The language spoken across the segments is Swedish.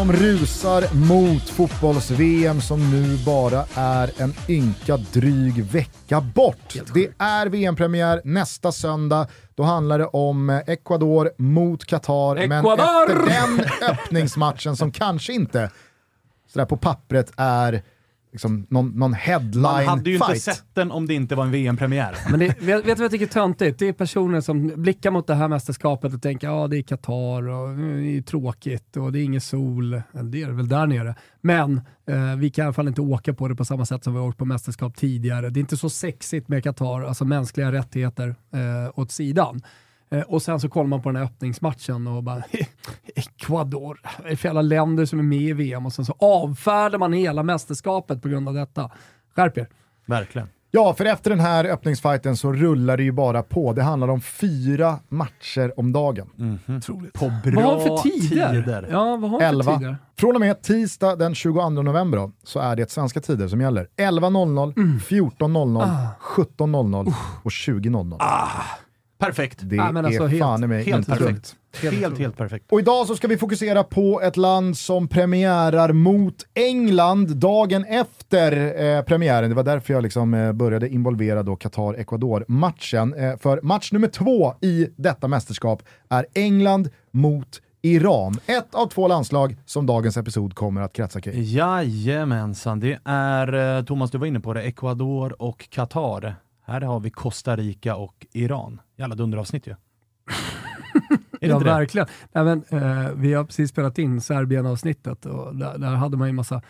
som rusar mot fotbolls-VM som nu bara är en ynka dryg vecka bort. Det är VM-premiär nästa söndag. Då handlar det om Ecuador mot Qatar. Men efter den öppningsmatchen som kanske inte sådär på pappret är liksom någon, någon headline Man hade ju fight. inte sett den om det inte var en VM-premiär. Men det, vet, vet du vad jag tycker är töntigt? Det är personer som blickar mot det här mästerskapet och tänker ja det är Qatar och det är tråkigt och det är ingen sol. Det är det väl där nere. Men eh, vi kan i alla fall inte åka på det på samma sätt som vi har åkt på mästerskap tidigare. Det är inte så sexigt med Qatar, alltså mänskliga rättigheter eh, åt sidan. Eh, och sen så kollar man på den här öppningsmatchen och bara Ecuador, vad är det för jävla länder som är med i VM? Och sen så avfärdar man hela mästerskapet på grund av detta. Skärp er. Verkligen. Ja, för efter den här öppningsfighten så rullar det ju bara på. Det handlar om fyra matcher om dagen. På Vad bra har han för tider? tider. Ja, vad har han för 11. tider? Från och med tisdag den 22 november då, så är det svenska tider som gäller. 11.00, Mm. 14.00, Ah. 17.00 och 20.00. Perfekt. Det Ja, men alltså är helt- fan i mig helt inte perfekt. dumt. Helt, helt, perfekt. Och idag så ska vi fokusera på ett land som premiärar mot England dagen efter eh, premiären. Det var därför jag liksom, eh, började involvera då Qatar-Ecuador-matchen. Eh, för match nummer två i detta mästerskap är England mot Iran. Ett av två landslag som dagens episod kommer att kretsa kring. Jajamensan, det är, eh, Thomas du var inne på det, Ecuador och Qatar. Här har vi Costa Rica och Iran. Jävla dunderavsnitt ju. är Ja, verkligen. Nej, men, eh, vi har precis spelat in Serbien-avsnittet och där, där hade man ju massa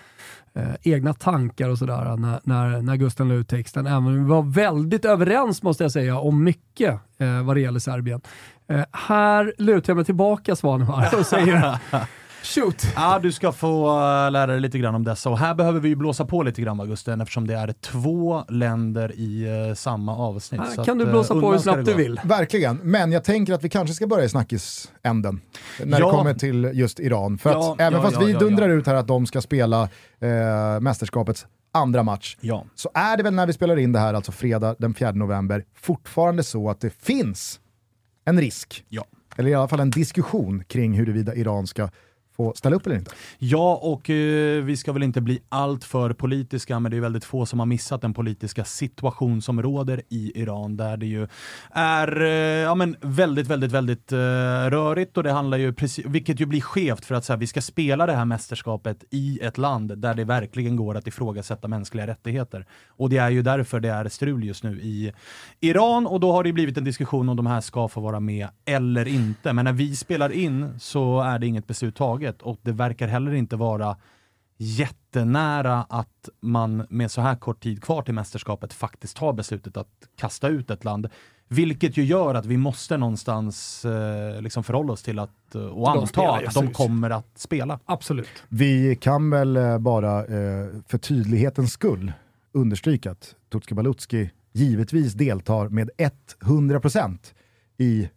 eh, egna tankar och sådär när, när, när Gusten la ut texten. Även vi var väldigt överens måste jag säga om mycket eh, vad det gäller Serbien. Eh, här lutar jag mig tillbaka Svanemar och säger shoot. Ja, du ska få eh, lära dig lite grann om dessa och här behöver vi ju blåsa på lite grann va Gusten eftersom det är två länder i eh, samma avsnitt. Här Så kan att, du eh, blåsa på undan hur snabbt du vill. Verkligen, men jag tänker att vi kanske ska börja i snackisänden när Ja. det kommer till just Iran. För att Ja, även ja, fast ja, vi ja, dundrar ja. ut här att de ska spela eh, mästerskapets andra match, Ja. så är det väl när vi spelar in det här, alltså fredag den 4 november, fortfarande så att det finns en risk, Ja. eller i alla fall en diskussion kring huruvida Iran ska att ställa upp eller inte. Ja, och eh, vi ska väl inte bli alltför politiska, men det är väldigt få som har missat den politiska situation som råder i Iran, där det ju är eh, ja, men väldigt, väldigt, väldigt eh, rörigt och det handlar ju precis, vilket ju blir skevt för att så här, vi ska spela det här mästerskapet i ett land där det verkligen går att ifrågasätta mänskliga rättigheter. Och det är ju därför det är strul just nu i Iran och då har det blivit en diskussion om de här ska få vara med eller inte. Men när vi spelar in så är det inget beslut taget och det verkar heller inte vara jättenära att man med så här kort tid kvar till mästerskapet faktiskt tar beslutet att kasta ut ett land. Vilket ju gör att vi måste någonstans eh, liksom förhålla oss till att, eh, och anta spelar, att de kommer att spela. Absolut. Vi kan väl eh, bara eh, för tydlighetens skull understryka att Tutski Balutski givetvis deltar med 100% i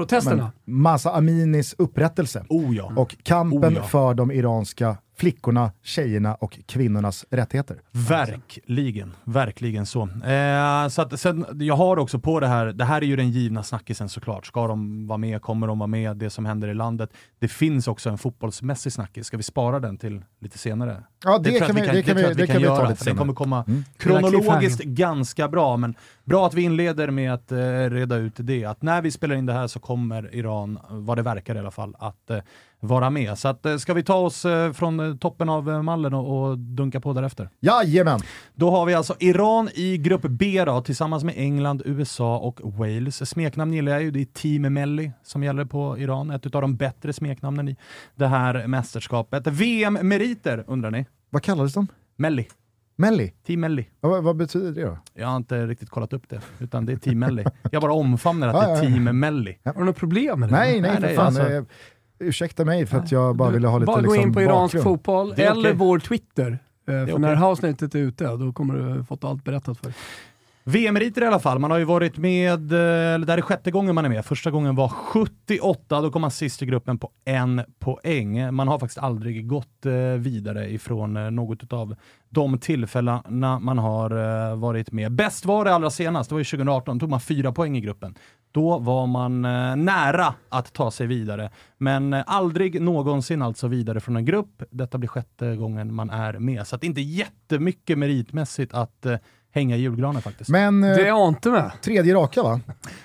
Protesterna. Masa Aminis upprättelse. Oh ja. Och kampen Oh ja. för de iranska flickorna, tjejerna och kvinnornas rättigheter. Verkligen, verkligen så. Eh, så att, sen, jag har också på det här, det här är ju den givna snackisen såklart. Ska de vara med, kommer de vara med, det som händer i landet. Det finns också en fotbollsmässig snackis, ska vi spara den till lite senare? Ja, det, jag kan att vi, det kan tror vi, det kan vi ta göra, lite senare. kommer komma Mm. kronologiskt ganska bra, men bra att vi inleder med att eh, reda ut det. Att när vi spelar in det här så kommer Iran, vad det verkar i alla fall, att eh, vara med. Så att, eh, ska vi ta oss eh, från eh, toppen av mallen och, och dunka på därefter? Jajamän! Då har vi alltså Iran i grupp B då, tillsammans med England, USA och Wales. Smeknamn gillar jag ju, det är Team Melli som gäller på Iran. Ett av de bättre smeknamnen i det här mästerskapet. VM-meriter undrar ni? Vad kallades de? Melli. Melli? Team Melli. Vad, vad betyder det då? Jag har inte riktigt kollat upp det, utan det är Team Melli. Jag bara omfamnar att Ja, det ja, är ja. Team Melli. Har du något problem med det? Nej, nej, Nej, för fan. alltså- ursäkta mig för att jag bara Du, ville ha lite bara gå liksom, in på iransk bakgrund. fotboll Det är eller okej. vår Twitter. Eh, För okej. när det här avsnittet är ute, då kommer du fått allt berättat för dig. VM-meriter i alla fall. Man har ju varit med, eh, eller det här är sjätte gången man är med. Första gången var 78, då kom man sist i gruppen på en poäng. Man har faktiskt aldrig gått eh, vidare ifrån något av de tillfällena man har varit med. Bäst var det allra senast, det var ju 2018, då tog man fyra poäng i gruppen. Då var man eh, nära att ta sig vidare, men eh, aldrig någonsin alltså vidare från en grupp. Detta blir sjätte gången man är med, så att det är inte jättemycket meritmässigt att eh, hänga i julgranen faktiskt. Men Det är inte med. tredje raka va?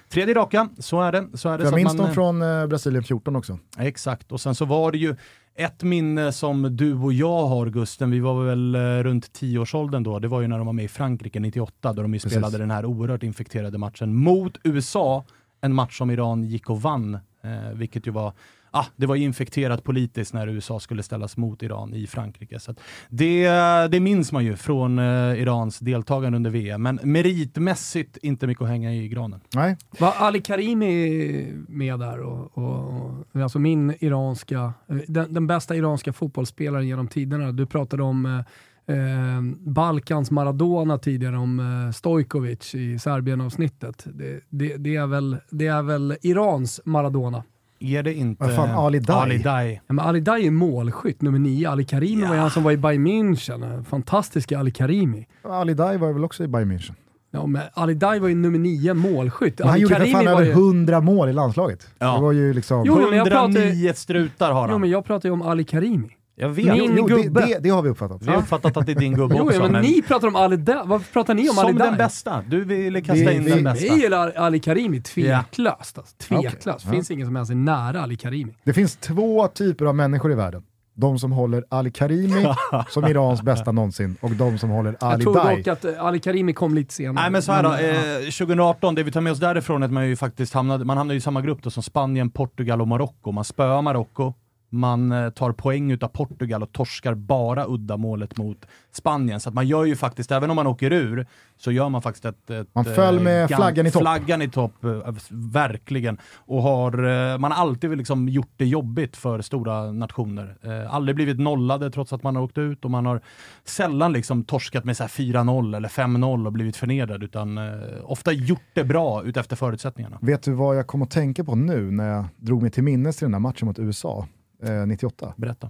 Tredje raka, så är det. Så är det jag så att minns man, dem från Brasilien 14 också. Exakt, och sen så var det ju ett minne som du och jag har Gusten, vi var väl eh, runt 10-årsåldern då, det var ju när de var med i Frankrike 98, då de ju Precis. spelade den här oerhört infekterade matchen mot USA, en match som Iran gick och vann, eh, vilket ju var Ah, det var infekterat politiskt när USA skulle ställas mot Iran i Frankrike. Så att det, det minns man ju från eh, Irans deltagande under VM, men meritmässigt inte mycket att hänga i granen. Nej, Var Ali Karimi med där? Och, och, och, alltså min iranska, den, den bästa iranska fotbollsspelaren genom tiderna. Du pratade om eh, eh, Balkans Maradona tidigare, om eh, Stojkovic i Serbien-avsnittet. Det, det, det, är väl, det är väl Irans Maradona. Är det inte Vad fan, Ali Dai? Ali Dai? Ja, men Ali Dai är målskytt, nummer nio. Ali Karimi var ju han som var i Bayern München. Fantastiska Ali Karimi. Ali Dai var väl också i Bayern München. Ja, men Ali Dai var ju nummer nio målskytt. Men han Ali gjorde för Karimi fan var över ju... 100 mål i landslaget. Ja. Det var ju liksom... Jo, men jag pratar- 109 strutar har Jo, han. men jag pratar ju om Ali Karimi. Jag vet. Min jo, gubbe. Det, det, det har vi uppfattat. Vi har uppfattat att det är din gubbe Jo, också. ja, men men ni pratar om Ali Dai. Varför pratar ni om Ali som Dai? den bästa. Du ville kasta Vi- in vi- den bästa. mig är Ali Karimi tveklöst. Alltså. Tveklöst. Ja. Finns ingen som ens är nära Ali Karimi. Det finns två typer av människor i världen. De som håller Ali Karimi som Irans bästa någonsin och de som håller Jag Ali tror Dai. dock att eh, Ali Karimi kom lite senare. Nej men så här då, eh, 2018, det vi tar med oss därifrån är att man ju faktiskt hamnade, man hamnade i samma grupp då som Spanien, Portugal och Marocko. Man spöar Marocko, man eh, tar poäng utav Portugal och torskar bara uddamålet mot Spanien. Så att man gör ju faktiskt, även om man åker ur, så gör man faktiskt ett... ett Man föll med eh, gam- flaggan i topp. Flaggan i topp, eh, verkligen. Och har, man har alltid liksom gjort det jobbigt för stora nationer. Aldrig blivit nollade trots att man har åkt ut och man har sällan liksom torskat med så här 4-0 eller 5-0 och blivit förnedrad, utan ofta gjort det bra utefter förutsättningarna. Vet du vad jag kom att tänka på nu när jag drog mig till minnes till den här matchen mot USA eh, 98? Berätta.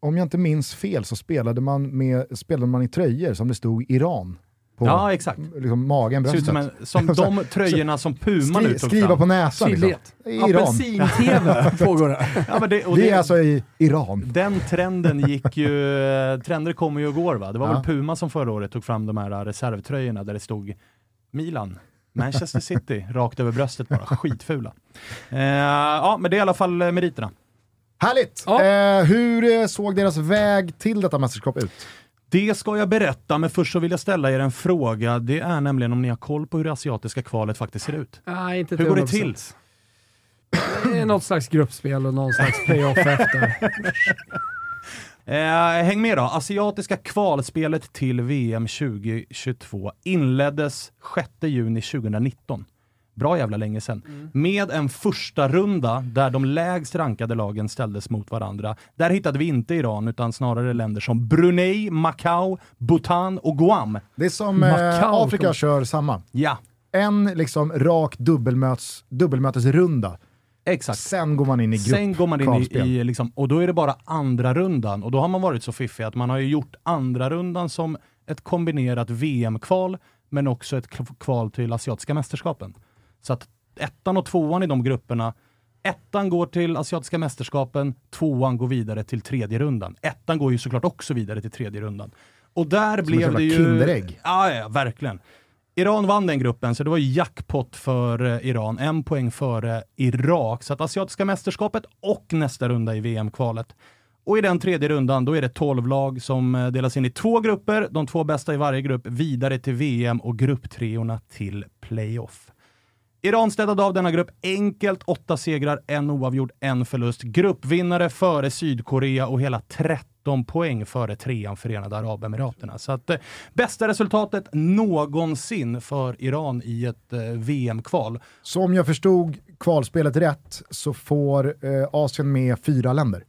Om jag inte minns fel så spelade man, med, spelade man i tröjor som det stod Iran på Ja, exakt. liksom, magen, bröstet. som, en, som de tröjorna som Puma nu Skri, tog skriva fram. på näsan. Liksom. Tydlighet. I Iran. Apelsin-TV pågår det. Ja, det, Vi det, är alltså i Iran. Den trenden gick ju, trender kommer ju och går va? Det var Ja. väl Puma som förra året tog fram de här reservtröjorna där det stod Milan, Manchester City, rakt över bröstet bara, skitfula. Eh, ja, men det är i alla fall eh, meriterna. Härligt! Ja. Eh, hur eh, såg deras väg till detta mästerskap ut? Det ska jag berätta, men först så vill jag ställa er en fråga. Det är nämligen om ni har koll på hur det asiatiska kvalet faktiskt ser ut. Nej, inte Hur går det 100%. till? Det är något slags gruppspel och någon slags playoff efter. Eh, häng med då. Asiatiska kvalspelet till VM 2022 inleddes 6 juni 2019. Bra jävla länge sedan. Med en första runda där de lägst rankade lagen ställdes mot varandra. Där hittade vi inte Iran, utan snarare länder som Brunei, Macau, Bhutan och Guam. Det är som eh, Macau Afrika kom- kör samma. Ja, En liksom rak dubbelmöts, dubbelmötesrunda. exakt. Sen går man in i grupp. Sen går man in i, i liksom, och då är det bara andra rundan och då har man varit så fiffig att man har ju gjort andra rundan som ett kombinerat VM-kval men också ett kval till Asiatiska mästerskapen. Så att ettan och tvåan i de grupperna, ettan går till Asiatiska mästerskapen, tvåan går vidare till tredje rundan. Ettan går ju såklart också vidare till tredje rundan. Och där ett blev det ju... Kinderägg. Ja, ja, verkligen. Iran vann den gruppen, så det var jackpot för eh, Iran. En poäng före Irak. Så att Asiatiska mästerskapet och nästa runda i VM-kvalet. Och i den tredje rundan, då är det 12 lag som eh, delas in i två grupper. De två bästa i varje grupp vidare till VM och grupptreorna till playoff. Iran städade av denna grupp enkelt. Åtta segrar, en oavgjord, en förlust. Gruppvinnare före Sydkorea och hela 13 poäng före trean Förenade Arabemiraterna. Så att eh, bästa resultatet någonsin för Iran i ett eh, VM-kval. Så om jag förstod kvalspelet rätt så får eh, Asien med fyra länder.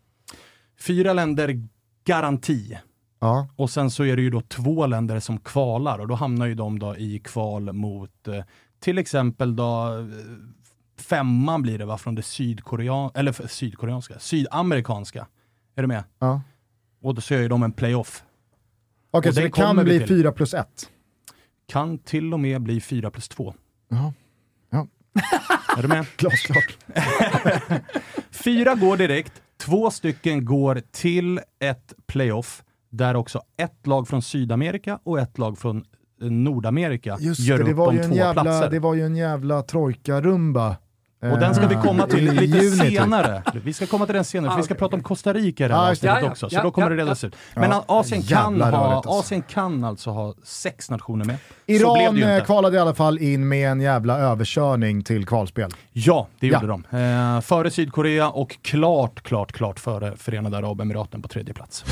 Fyra länder garanti. Ja. Och sen så är det ju då två länder som kvalar och då hamnar ju de då i kval mot eh, till exempel då eh, femman blir det va från det sydkorean eller sydkoreanska, sydamerikanska. Är du med? ja. Och då så gör ju de en playoff. Okej, Och så det kan bli till. fyra plus ett. Kan till och med bli 4 plus 2. Ja. Ja. är du med? Glasklart. Fyra går direkt, två stycken går till ett playoff där också ett lag från Sydamerika och ett lag från Nordamerika Just gör det, det upp var, om ju en två jävla, platser. det var ju en jävla trojka-rumba. Och den ska vi komma till Eh, i lite juni, senare. Vi ska komma till den senare, för vi ska prata om Costa Rica i det Ja, här just det. avsnittet Ja, ja, också, så ja, då kommer det redas ut. Men. Asien, kan ha, alltså. Asien kan alltså ha sex nationer med. Iran det eh, kvalade i alla fall in med en jävla överkörning till kvalspel. Ja, det Ja. gjorde de. Eh, före Sydkorea och klart, klart, klart före Förenade Arabemiraten på tredje plats.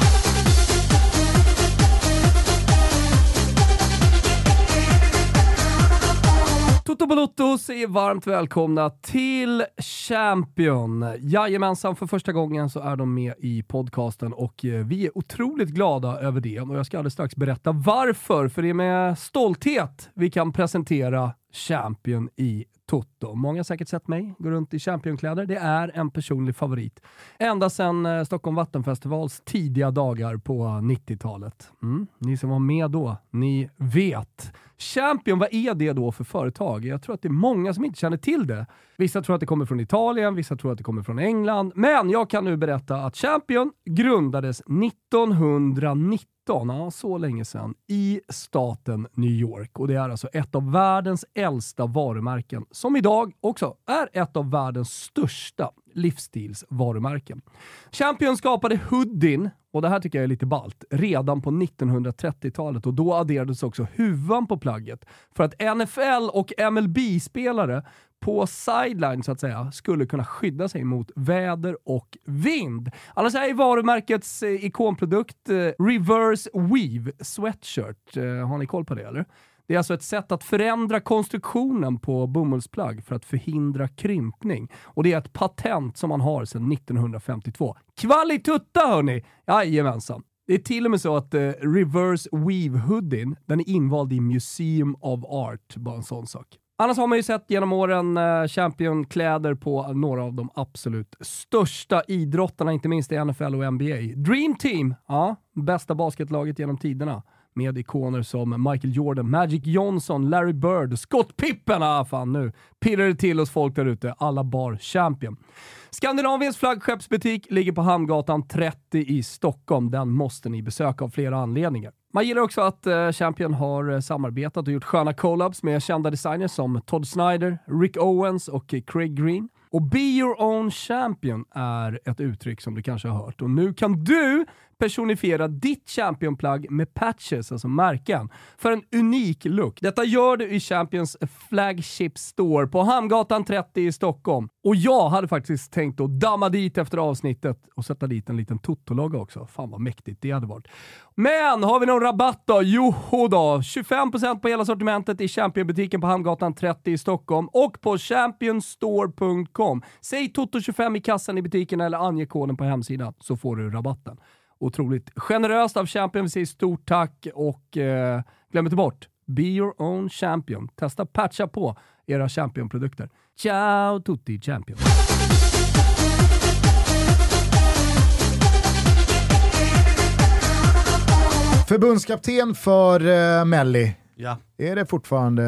Toto Balotto säger varmt välkomna till Champion. Jajamensan, för första gången så är de med i podcasten och eh, vi är otroligt glada över det. Och jag ska alldeles strax berätta varför, för det är med stolthet vi kan presentera Champion i Toto. Många har säkert sett mig gå runt i Championkläder. Det är en personlig favorit. Ända sedan eh, Stockholm Vattenfestivals tidiga dagar på 90-talet. Mm. Ni som var med då, ni vet. Champion, vad är det då för företag? Jag tror att det är många som inte känner till det. Vissa tror att det kommer från Italien, vissa tror att det kommer från England. Men jag kan nu berätta att Champion grundades 1919 ja, så länge sedan, i staten New York. Och det är alltså ett av världens äldsta varumärken, som idag också är ett av världens största livsstilsvarumärken. Champion skapade hoodien, och det här tycker jag är lite balt, redan på 1930-talet och då adderades också huvan på plagget för att NFL och MLB-spelare på sideline så att säga skulle kunna skydda sig mot väder och vind. Annars är varumärkets eh, ikonprodukt eh, Reverse Weave Sweatshirt. Eh, har ni koll på det eller? Det är alltså ett sätt att förändra konstruktionen på bomullsplagg för att förhindra krympning. Och det är ett patent som man har sedan 1952. Kvalitutta hörni! Jajamensan. Det är till och med så att eh, Reverse Weave Hoodien, den är invald i Museum of Art. Bara en sån sak. Annars har man ju sett genom åren eh, Champion-kläder på några av de absolut största idrottarna, inte minst i NFL och NBA. Dream Team, ja, bästa basketlaget genom tiderna med ikoner som Michael Jordan, Magic Johnson, Larry Bird, Scott Pippen. Ah, fan nu pirrar det till hos folk där ute. Alla bar Champion. Skandinaviens flaggskeppsbutik ligger på Hamngatan 30 i Stockholm. Den måste ni besöka av flera anledningar. Man gillar också att eh, Champion har eh, samarbetat och gjort sköna collabs med kända designers som Todd Snyder, Rick Owens och Craig Green. Och Be Your Own Champion är ett uttryck som du kanske har hört. Och nu kan du personifiera ditt championplagg med patches, alltså märken, för en unik look. Detta gör du i Champions Flagship Store på Hamngatan 30 i Stockholm. Och jag hade faktiskt tänkt att damma dit efter avsnittet och sätta dit en liten Toto-logga också. Fan vad mäktigt det hade varit. Men har vi någon rabatt då? Joho då! 25% på hela sortimentet i championbutiken på Hamngatan 30 i Stockholm och på championstore.com. Säg Toto25 i kassan i butiken eller ange koden på hemsidan så får du rabatten. Otroligt generöst av Champion. Vi säger stort tack och eh, glöm inte bort, be your own champion. Testa patcha på era Champion-produkter. Ciao tutti Champion! Förbundskapten för eh, Melli, Ja, är det fortfarande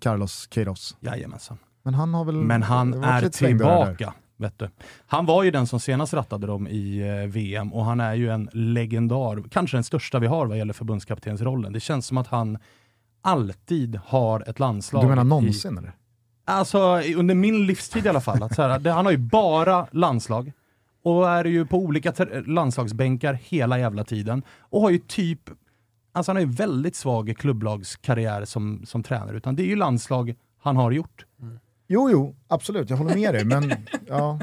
Carlos Queiroz? jajamensan. Men han har väl Men han är tillbaka. Vet du. Han var ju den som senast rattade dem i eh, VM och han är ju en legendar, kanske den största vi har vad gäller förbundskaptensrollen. Det känns som att han alltid har ett landslag. Du menar i- någonsin eller? Alltså i- under min livstid i alla fall. Att så här, det, han har ju bara landslag och är ju på olika landslagsbänkar hela jävla tiden och har ju typ, alltså han har ju väldigt svag klubblagskarriär som, som tränare, utan det är ju landslag han har gjort. Jo, jo, absolut, jag håller med dig, men ja.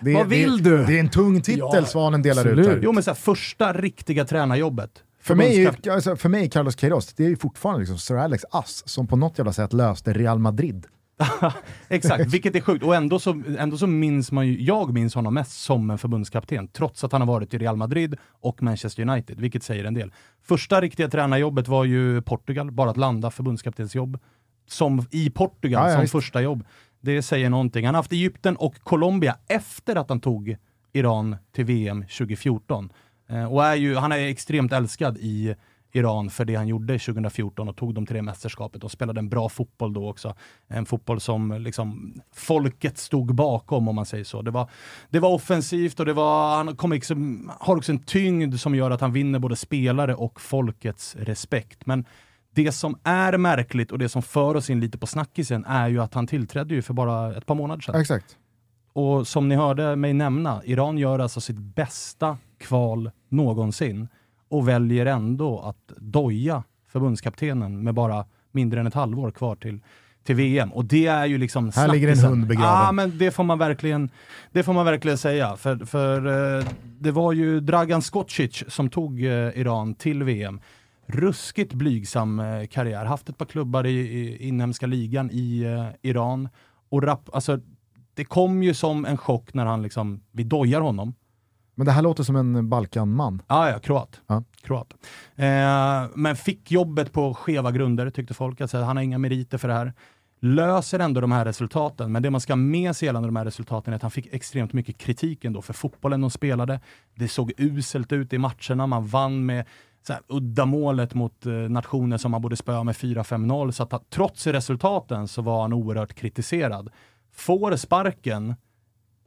Det, Vad vill det, du? Det är en tung titel Ja, Svanen delar absolut. ut här. Jo men så här, första riktiga tränarjobbet. För mig, alltså, för mig är Carlos Queiroz, det är ju fortfarande liksom Sir Alex Ass som på något jävla sätt löste Real Madrid. Exakt, vilket är sjukt. Och ändå så, ändå så minns man ju, jag minns honom mest som en förbundskapten, trots att han har varit i Real Madrid och Manchester United, vilket säger en del. Första riktiga tränarjobbet var ju Portugal, bara att landa förbundskaptensjobb som, i Portugal Ja, ja, som visst. första jobb. Det säger någonting. Han har haft Egypten och Colombia efter att han tog Iran till VM 2014. Eh, och är ju, han är extremt älskad i Iran för det han gjorde 2014 och tog dem till det mästerskapet och spelade en bra fotboll då också. En fotboll som liksom folket stod bakom om man säger så. Det var, det var offensivt och det var, han kom liksom, har också en tyngd som gör att han vinner både spelare och folkets respekt. Men det som är märkligt och det som för oss in lite på snackisen är ju att han tillträdde ju för bara ett par månader sedan. Exakt. Och som ni hörde mig nämna, Iran gör alltså sitt bästa kval någonsin och väljer ändå att doja förbundskaptenen med bara mindre än ett halvår kvar till, till VM. Och det är ju liksom Här ligger en hund begraven. Ja, men det får man verkligen, det får man verkligen säga. För, för eh, det var ju Dragan Skocic som tog eh, Iran till VM. Ruskigt blygsam eh, karriär, haft ett par klubbar i, i inhemska ligan i eh, Iran. Och rap, alltså, det kom ju som en chock när han liksom, vi dojar honom. Men det här låter som en Balkanman. Ah, ja, kroat. Ja. kroat. Eh, men fick jobbet på skeva grunder tyckte folk. Alltså, han har inga meriter för det här. Löser ändå de här resultaten, men det man ska ha med sig gällande de här resultaten är att han fick extremt mycket kritik ändå för fotbollen de spelade. Det såg uselt ut i matcherna, man vann med så här, udda målet mot eh, nationer som man borde spöa med 4-5-0. Så att, trots resultaten så var han oerhört kritiserad. Får sparken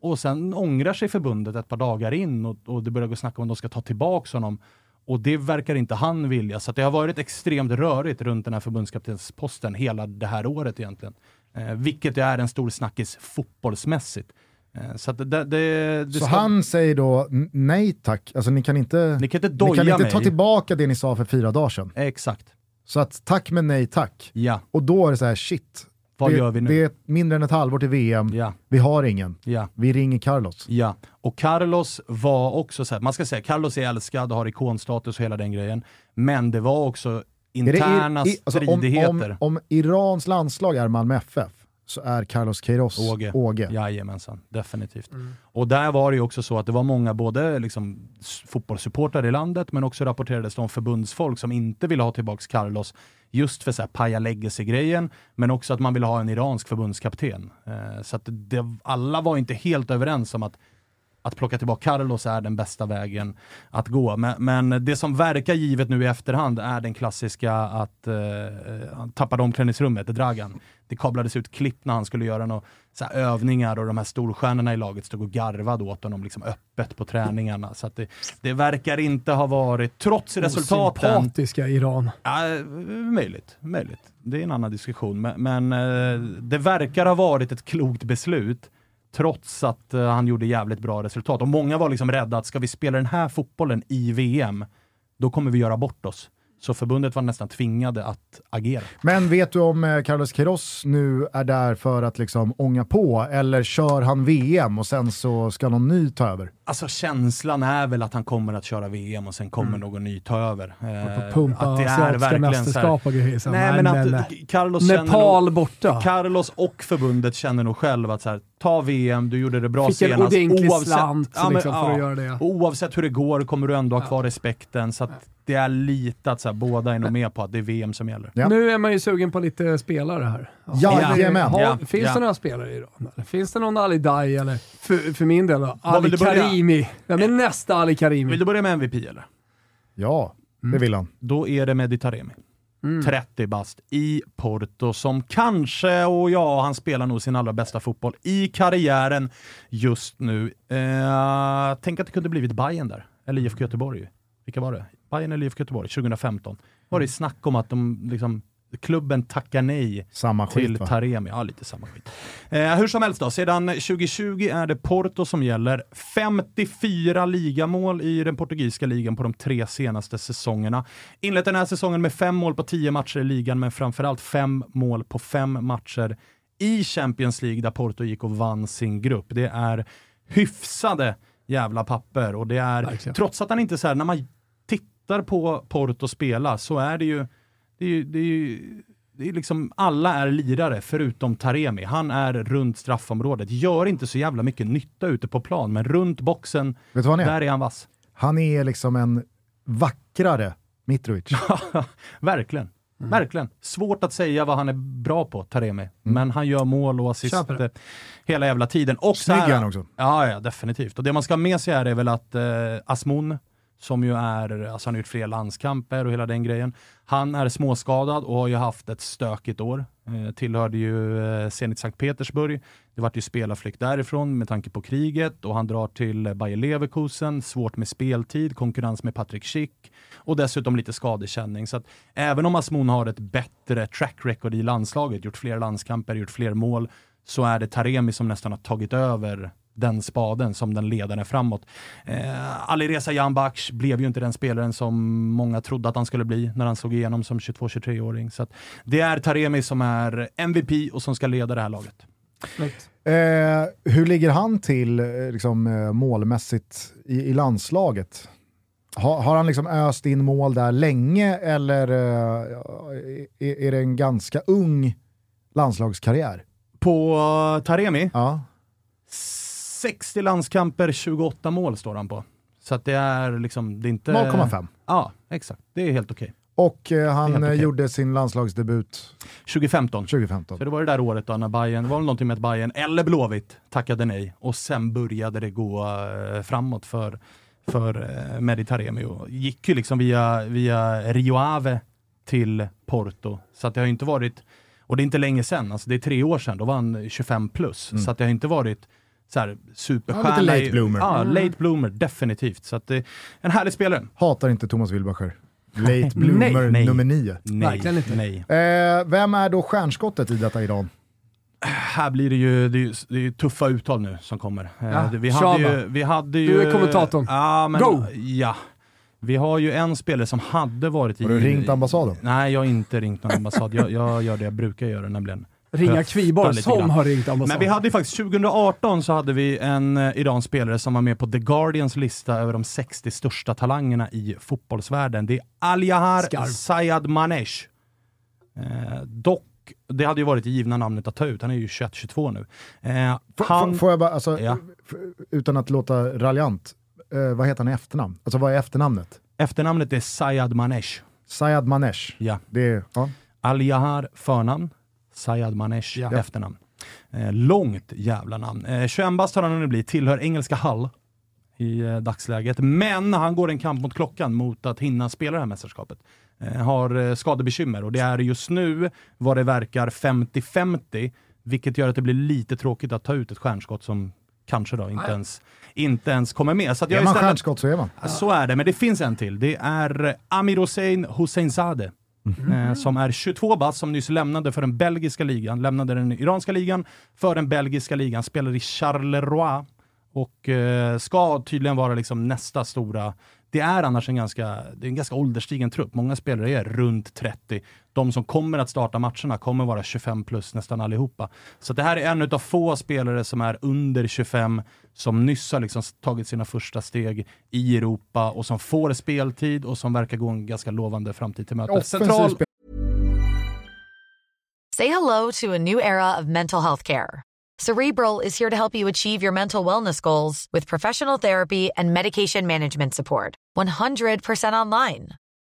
och sen ångrar sig förbundet ett par dagar in och, och det börjar gå snack om att de ska ta tillbaka honom. Och det verkar inte han vilja. Så det har varit extremt rörigt runt den här förbundskaptensposten hela det här året egentligen. Eh, vilket är en stor snackis fotbollsmässigt. Eh, så det, det, det så ska... han säger då nej tack, alltså ni kan inte, ni kan inte, ni kan inte mig. ta tillbaka det ni sa för fyra dagar sedan. Exakt. Så att tack men nej tack. Ja. Och då är det så här, shit, Vad det, gör vi nu? det är mindre än ett halvår till VM, Ja. vi har ingen. Ja. Vi ringer Carlos. Ja, och Carlos var också så här, man ska säga Carlos är älskad och har ikonstatus och hela den grejen. Men det var också Är det interna i, i, alltså, om, stridigheter. om, om Irans landslag är Malmö FF så är Carlos Queiroz Åge. Åge. Jajamensan, definitivt. Och där var det ju också så att det var många, både liksom fotbollssupportrar i landet, men också rapporterades det om förbundsfolk som inte ville ha tillbaks Carlos, just för så här paja legacy-grejen, men också att man ville ha en iransk förbundskapten. Eh, så att det, alla var inte helt överens om att att plocka tillbaka Carlos är den bästa vägen att gå. Men, men det som verkar givet nu i efterhand är den klassiska att eh, han tappade omklädningsrummet, Dragan. Det kablades ut klipp när han skulle göra några övningar och de här storstjärnorna i laget stod och garvade åt honom liksom öppet på träningarna. Så att det, det verkar inte ha varit, trots resultaten, Sympatiska Iran. Ja, möjligt, möjligt. Det är en annan diskussion. Men, men eh, det verkar ha varit ett klokt beslut trots att uh, han gjorde jävligt bra resultat. Och många var liksom rädda att ska vi spela den här fotbollen i VM, då kommer vi göra bort oss. Så förbundet var nästan tvingade att agera. Men vet du om eh, Carlos Queiroz nu är där för att liksom ånga på, eller kör han VM och sen så ska någon ny ta över? Alltså känslan är väl att han kommer att köra VM och sen kommer någon ny ta över. Eh, Pumpa att det är verkligen så här- och grejer. Nej, men att nej. Carlos känner Nepal nog, borta. Carlos och förbundet känner nog själv att så här, ta VM, du gjorde det bra Fick en senast. ordentlig slant Ja, men, liksom, för ja. att göra det. Oavsett hur det går kommer du ändå ha kvar respekten. Så att det är lite att så här, båda är nog med på att det är VM som gäller. Ja. Nu är man ju sugen på lite spelare här. Jajamän. Har, Ja, finns ja. det några spelare i Iran? Eller? Finns det någon Ali Dai eller för, för min del då, Ali? Karimi? Vem är nästa Ali Karimi? Vill du börja med MVP eller? Ja, Mm. det vill han. Då är det Mehdi Taremi. Mm. 30 bast i Porto som kanske, och ja, han spelar nog sin allra bästa fotboll i karriären just nu. Eh, tänk att det kunde blivit Bayern där, eller IFK Göteborg. Vilka var det? Bayern eller IFK Göteborg 2015. Var det snack om att de, liksom, klubben tackar nej Samma till skit va? Taremi. Ja, lite samma skit. Eh, hur som helst då, sedan 2020 är det Porto som gäller. 54 ligamål i den portugisiska ligan på de tre senaste säsongerna. Inlett den här säsongen med fem mål på tio matcher i ligan, men framförallt fem mål på fem matcher i Champions League där Porto gick och vann sin grupp. Det är hyfsade jävla papper och det är, Verkligen. trots att han inte så här, när man tittar på Porto spela så är det ju, det är ju, det är ju det är liksom, alla är lirare förutom Taremi. Han är runt straffområdet. Gör inte så jävla mycket nytta ute på plan, men runt boxen, är? där är han vass. Han är liksom en vackrare Mitrovic. Verkligen. Verkligen. Svårt att säga vad han är bra på, Taremi. Men han gör mål och assist Köper eh, hela jävla tiden. Och Snygg är han också. Ja, ja, definitivt. Och det man ska ha med sig här är väl att eh, Asmun, som ju är, alltså han har gjort fler landskamper och hela den grejen. Han är småskadad och har ju haft ett stökigt år. Eh, tillhörde ju eh, Zenit Sankt Petersburg. Det vart ju spelarflykt därifrån med tanke på kriget och han drar till Bayer Leverkusen. Svårt med speltid, konkurrens med Patrik Schick och dessutom lite skadekänning. Så att även om Asmon har ett bättre track record i landslaget, gjort fler landskamper, gjort fler mål, så är det Taremi som nästan har tagit över den spaden som den ledaren framåt. Eh, Alireza Janbaksh blev ju inte den spelaren som många trodde att han skulle bli när han såg igenom som 22-23-åring. Så det är Taremi som är MVP och som ska leda det här laget. Eh, hur ligger han till eh, liksom, eh, målmässigt i, i landslaget? Ha, har han liksom öst in mål där länge eller uh, är, är, det en ganska ung landslagskarriär? På uh, Taremi? Ja. 60 landskamper, 28 mål står han på. Så att det är liksom, det är inte... 0,5. Ja, exakt. Det är helt okej. Och eh, han okay. gjorde sin landslagsdebut 2015. 2015. Så det var det där året då när Bayern, det var någonting med att Bayern eller Blåvitt tackade nej och sen började det gå eh, framåt för, för eh, Mehdi Taremi och gick ju liksom via, via Rio Ave till Porto. Så det har inte varit, och det är inte länge sedan, alltså det är tre år sedan, då var han 25 plus. Mm. Så det har inte varit så här, superstjärna. Ja, lite late bloomer. Ja, mm. late bloomer, definitivt. Så att, eh, en härlig spelare. Hatar inte Thomas Wilbacher. Late bloomer nej, nummer nio. Nej, Verkligen inte. Nej. Eh, vem är då stjärnskottet i detta Iran? Här blir det ju, det är, det är tuffa uttal nu som kommer. Eh, ja, vi, hade ju, vi hade ju... Du är kommentatorn. Ja, men, Go! Ja. Vi har ju en spelare som hade varit i... Har du ringt ambassaden? Nej, jag har inte ringt någon ambassad. jag, jag gör det jag brukar göra nämligen. Ringa Kviborg som har ringt ambassaden. Men vi hade ju faktiskt, 2018 så hade vi en eh, iransk spelare som var med på The Guardians lista över de 60 största talangerna i fotbollsvärlden. Det är Aliyahar Sayad Manesh. Eh, dock det hade ju varit det givna namnet att ta ut, han är ju 21-22 nu. Eh, han, får jag bara, alltså, ja. utan att låta raljant, eh, vad heter han i efternamn? Alltså vad är efternamnet? Efternamnet är Sayad Manesh. Sayad Manesh. Ja. Det är, ja. Aliyahar förnamn, Sayad Manesh ja. efternamn. Eh, långt jävla namn. Eh, 21 bast har han hunnit bli, tillhör engelska Hull i eh, dagsläget. Men han går en kamp mot klockan mot att hinna spela det här mästerskapet. Eh, har eh, skadebekymmer och det är just nu vad det verkar 50-50, vilket gör att det blir lite tråkigt att ta ut ett stjärnskott som kanske då inte ens, inte ens kommer med. Så att jag är man istället, stjärnskott så är man. Så är det, men det finns en till. Det är Amir Hossein Hosseinzadeh Mm. Eh, som är 22 bast, som nyss lämnade för den belgiska ligan, lämnade den iranska ligan för den belgiska ligan, spelar i Charleroi och eh, ska tydligen vara liksom nästa stora det är annars en ganska, det är en ganska ålderstigen trupp. Många spelare är runt 30. De som kommer att starta matcherna kommer vara 25 plus nästan allihopa. Så det här är en av få spelare som är under 25, som nyss har liksom tagit sina första steg i Europa och som får speltid och som verkar gå en ganska lovande framtid till mötes. Central... Say hello to a new era of mental health care. Cerebral is here to help you achieve your mental wellness goals with professional therapy and medication management support. 100% online.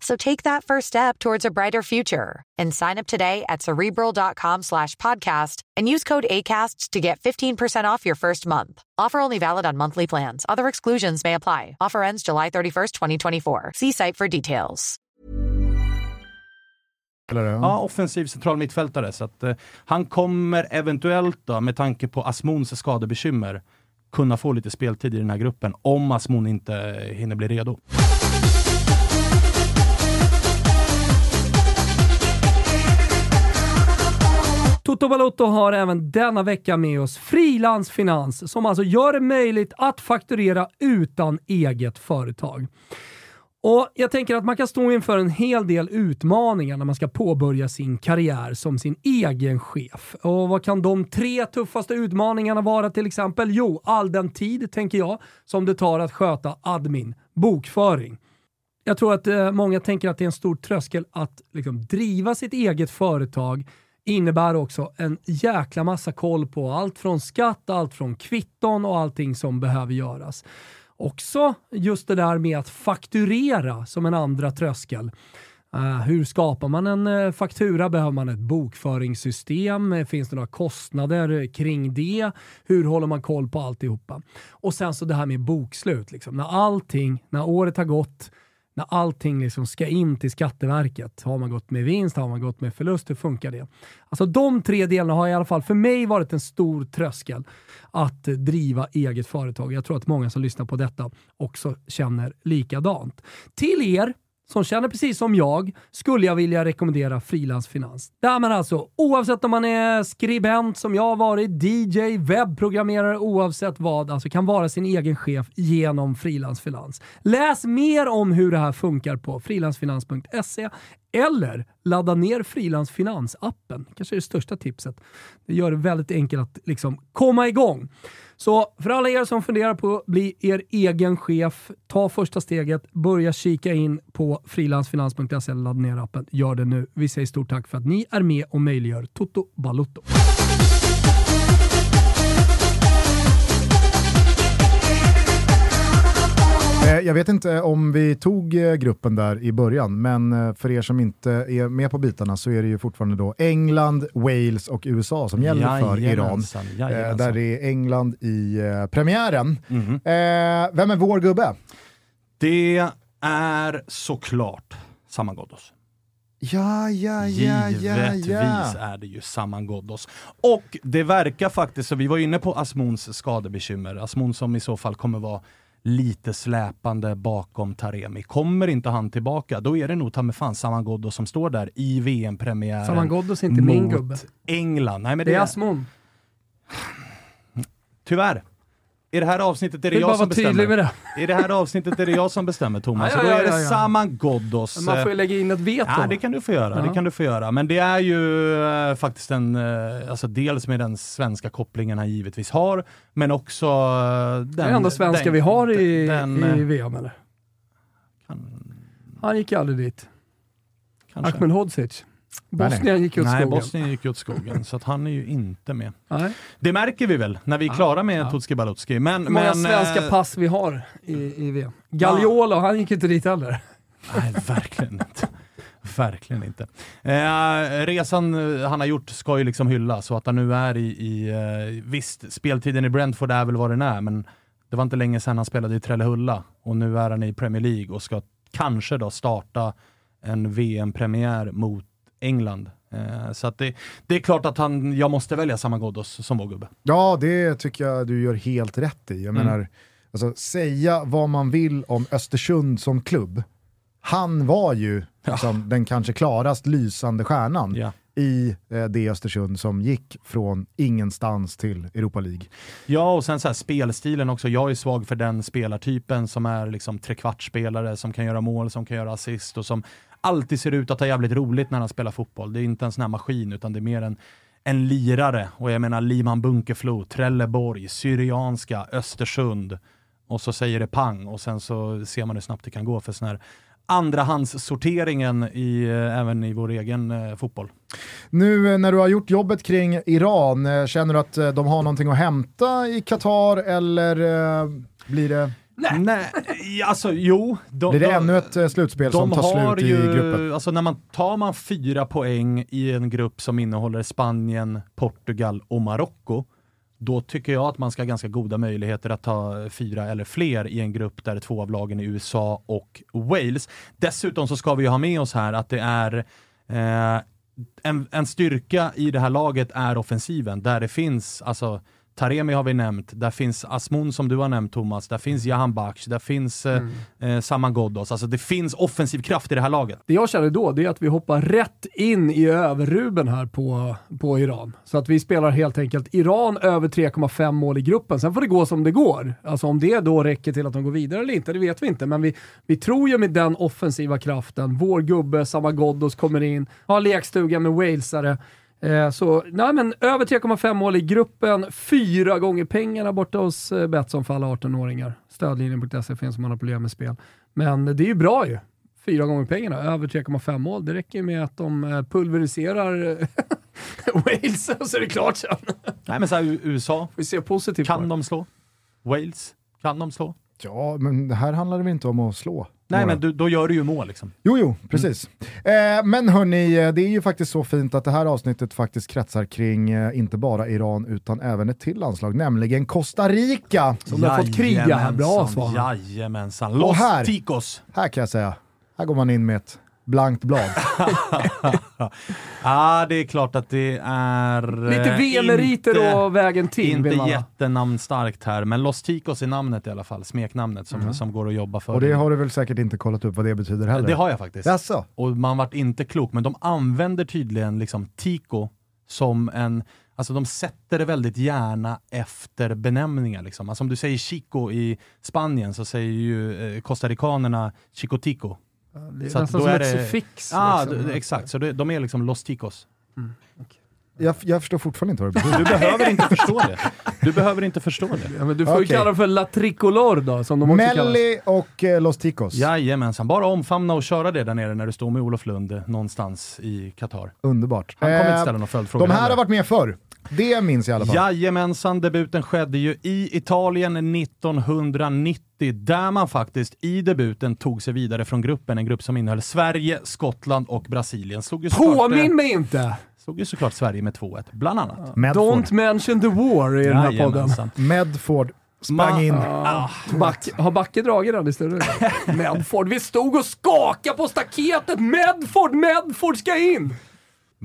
So take that first step towards a brighter future and sign up today at cerebral.com slash podcast and use code ACasts to get 15% off your first month. Offer only valid on monthly plans. Other exclusions may apply. Offer ends July 31st, 2024. See site for details. Ja, offensiv central mittfältare. Så att, eh, han kommer eventuellt, då, med tanke på Asmons skadebekymmer, kunna få lite speltid i den här gruppen om Asmon inte hinner bli redo. Toto Balotto har även denna vecka med oss Frilansfinans som alltså gör det möjligt att fakturera utan eget företag. Och Jag tänker att man kan stå inför en hel del utmaningar när man ska påbörja sin karriär som sin egen chef. Och Vad kan de tre tuffaste utmaningarna vara till exempel? Jo, all den tid, tänker jag, som det tar att sköta admin, bokföring. Jag tror att eh, många tänker att det är en stor tröskel att liksom, driva sitt eget företag innebär också en jäkla massa koll på allt från skatt, allt från kvitton och allting som behöver göras. Också just det där med att fakturera som en andra tröskel. Uh, hur skapar man en uh, faktura? Behöver man ett bokföringssystem? Uh, finns det några kostnader kring det? Hur håller man koll på alltihopa? Och sen så det här med bokslut. Liksom. När allting, när året har gått, när allting liksom ska in till Skatteverket. Har man gått med vinst? Har man gått med förlust? Hur funkar det? Alltså de tre delarna har i alla fall för mig varit en stor tröskel att driva eget företag. Jag tror att många som lyssnar på detta också känner likadant. Till er som känner precis som jag skulle jag vilja rekommendera frilansfinans. Där man alltså, oavsett om man är skribent som jag har varit, DJ, webbprogrammerare, oavsett vad, alltså kan vara sin egen chef genom frilansfinans. Läs mer om hur det här funkar på frilansfinans.se eller ladda ner frilansfinansappen. kanske är det största tipset. Det gör det väldigt enkelt att liksom komma igång. Så för alla er som funderar på att bli er egen chef, ta första steget, börja kika in på frilansfinans.se eller ladda ner appen. Gör det nu. Vi säger stort tack för att ni är med och möjliggör Toto Balutto. Jag vet inte om vi tog eh, gruppen där i början, men eh, för er som inte är med på bitarna så är det ju fortfarande då England, Wales och USA som gäller för Iran. Jajamensan. Där det är England i premiären. Mm -hmm. Vem är vår gubbe? Det är såklart Saman Ghoddos. Ja, ja, ja, Givetvis ja, är det ju Saman Ghoddos. Och det verkar faktiskt, så vi var inne på Asmons skadebekymmer, Asmon som i så fall kommer vara lite släpande bakom Taremi. Kommer inte han tillbaka, då är det nog ta med fan Saman Ghoddos som står där i VM-premiären. Saman Ghoddos är inte min gubbe. England. Nej, men det, det är Asmon. Tyvärr. I det här avsnittet är det jag som bestämmer. Det. I det här avsnittet är det jag som bestämmer Thomas. Ja, ja, ja, då är det Saman Ghoddos. man får ju lägga in ett veto. Ja, det kan du få göra. Det kan du få göra. Men det är ju äh, faktiskt en, äh, alltså dels med den svenska kopplingen han givetvis har, men också den... Det är enda svenska den, vi har i, den, i VM eller? Kan... Han gick aldrig dit. Kanske. Ahmedhodzic. Bosnien gick åt Nej, skogen. Bosnien gick åt skogen, så att han är ju inte med. Nej. Det märker vi väl när vi är klara med ja. Tutski Balutski. Men, Hur många men, svenska äh... pass vi har i, i VM. Gagliolo, ja. han gick inte dit heller. Nej, verkligen inte. Verkligen inte. Eh, resan eh, han har gjort ska ju liksom hyllas så att han nu är i, i eh, visst, speltiden i Brentford är väl vad den är, men det var inte länge sedan han spelade i Trellehulla och nu är han i Premier League och ska kanske då starta en VM-premiär mot England. Eh, så det, det, är klart att han, jag måste välja samma Ghoddos som vår gubbe. Ja, det tycker jag du gör helt rätt i. Jag mm. menar, alltså, säga vad man vill om Östersund som klubb. Han var ju ja. liksom, den kanske klarast lysande stjärnan ja i eh, det Östersund som gick från ingenstans till Europa League. Ja, och sen så här, spelstilen också. Jag är svag för den spelartypen som är liksom trekvartsspelare, som kan göra mål, som kan göra assist och som alltid ser ut att ha jävligt roligt när han spelar fotboll. Det är inte en sån här maskin, utan det är mer en, en lirare. Och jag menar Liman Bunkeflo, Trelleborg, Syrianska, Östersund. Och så säger det pang och sen så ser man hur snabbt det kan gå för sån här andrahandssorteringen i, eh, även i vår egen eh, fotboll. Nu eh, när du har gjort jobbet kring Iran, eh, känner du att de har någonting att hämta i Qatar eller eh, blir det Nej. Nej, alltså jo. De, Blir det de, ännu ett slutspel som tar slut ju, i gruppen? Alltså när man tar man fyra poäng i en grupp som innehåller Spanien, Portugal och Marocko, då tycker jag att man ska ha ganska goda möjligheter att ta fyra eller fler i en grupp där två av lagen är USA och Wales. Dessutom så ska vi ju ha med oss här att det är eh, en, en styrka i det här laget är offensiven, där det finns alltså Taremi har vi nämnt, där finns Asmun som du har nämnt Thomas, där finns Jahan Baksh, där finns eh, mm. eh, Saman Ghoddos. Alltså det finns offensiv kraft i det här laget. Det jag känner då, det är att vi hoppar rätt in i överruben här på, på Iran. Så att vi spelar helt enkelt Iran över 3,5 mål i gruppen. Sen får det gå som det går. Alltså om det då räcker till att de går vidare eller inte, det vet vi inte. Men vi, vi tror ju med den offensiva kraften, vår gubbe Saman Ghoddos kommer in, har lekstuga med walesare, så nej, men över 3,5 mål i gruppen, fyra gånger pengarna borta hos eh, Betsson för alla 18-åringar. Stödlinjen.se finns om man har problem med spel. Men det är ju bra ju. fyra gånger pengarna, över 3,5 mål. Det räcker med att de eh, pulveriserar Wales och så är det klart sen. Nej men så här, USA, Vi ser positivt kan det. de slå? Wales, kan de slå? Ja, men här handlar det väl inte om att slå. Nej några. men du, då gör du ju mål liksom. Jo, jo, precis. Eh, men hörni, eh, det är ju faktiskt så fint att det här avsnittet faktiskt kretsar kring eh, inte bara Iran utan även ett till landslag, nämligen Costa Rica. Som du har fått kriga här. Bra svar. Jajamensan. Och Los här- Ticos. Här kan jag säga, här går man in med ett blankt blad. Ja, det är klart att det är... Lite eh, VM-meriter inte- och vägen till Inte jättenamnstarkt här, men Los Ticos är namnet i alla fall. Smeknamnet som, som går att jobba för. Och det har du väl säkert inte kollat upp vad det betyder heller? det har jag faktiskt. Jaså? Och man vart inte klok, men de använder tydligen liksom Tico som en, alltså de sätter det väldigt gärna efter benämningar. Liksom. Alltså om du säger Chico i Spanien så säger ju eh, costaricanerna Chico Tico. Det är Så nästan som är ett det- suffix. Ja, liksom. exakt. Så det, de är liksom Los Ticos. Jag, jag förstår fortfarande inte vad det betyder. Du behöver inte förstå det. Du behöver inte förstå det. Ja, men du får ju Okej. kalla dem för La Tricolor då, som de också kallas. Melli och eh, Los Ticos. Jajamensan, bara omfamna och köra det där nere när du står med Olof Lund eh, någonstans i Qatar. Underbart. Han kommer inte Eh, ställa några följdfrågor de här heller. har varit med förr. Det minns jag i alla fall. Jajamensan, debuten skedde ju i Italien 1990 där man faktiskt i debuten tog sig vidare från gruppen, en grupp som innehöll Sverige, Skottland och Brasilien. Slog ju såklart, Påminn eh, mig inte! slog ju såklart Sverige med 2-1, bland annat. Medford. Don't mention the war i den här podden. Medford sprang Ma- in. Ah, Back, har Backe dragit den historien? Medford, vi stod och skakade på staketet! Medford, Medford ska in!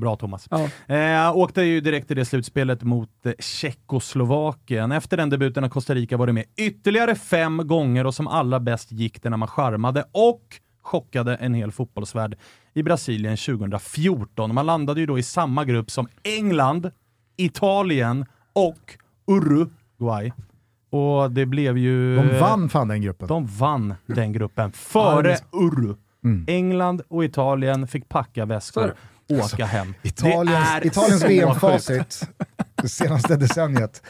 Bra Thomas. Ja. Eh, åkte ju direkt i det slutspelet mot eh, Tjeckoslovakien. Efter den debuten har Costa Rica varit med ytterligare fem gånger och som allra bäst gick det när man charmade och chockade en hel fotbollsvärld i Brasilien 2014. Man landade ju då i samma grupp som England, Italien och Uruguay. Och det blev ju... De vann fan den gruppen. De vann den gruppen före Uru. England och Italien fick packa väskor och åka hem. Italiens, Italiens VM-facit det senaste decenniet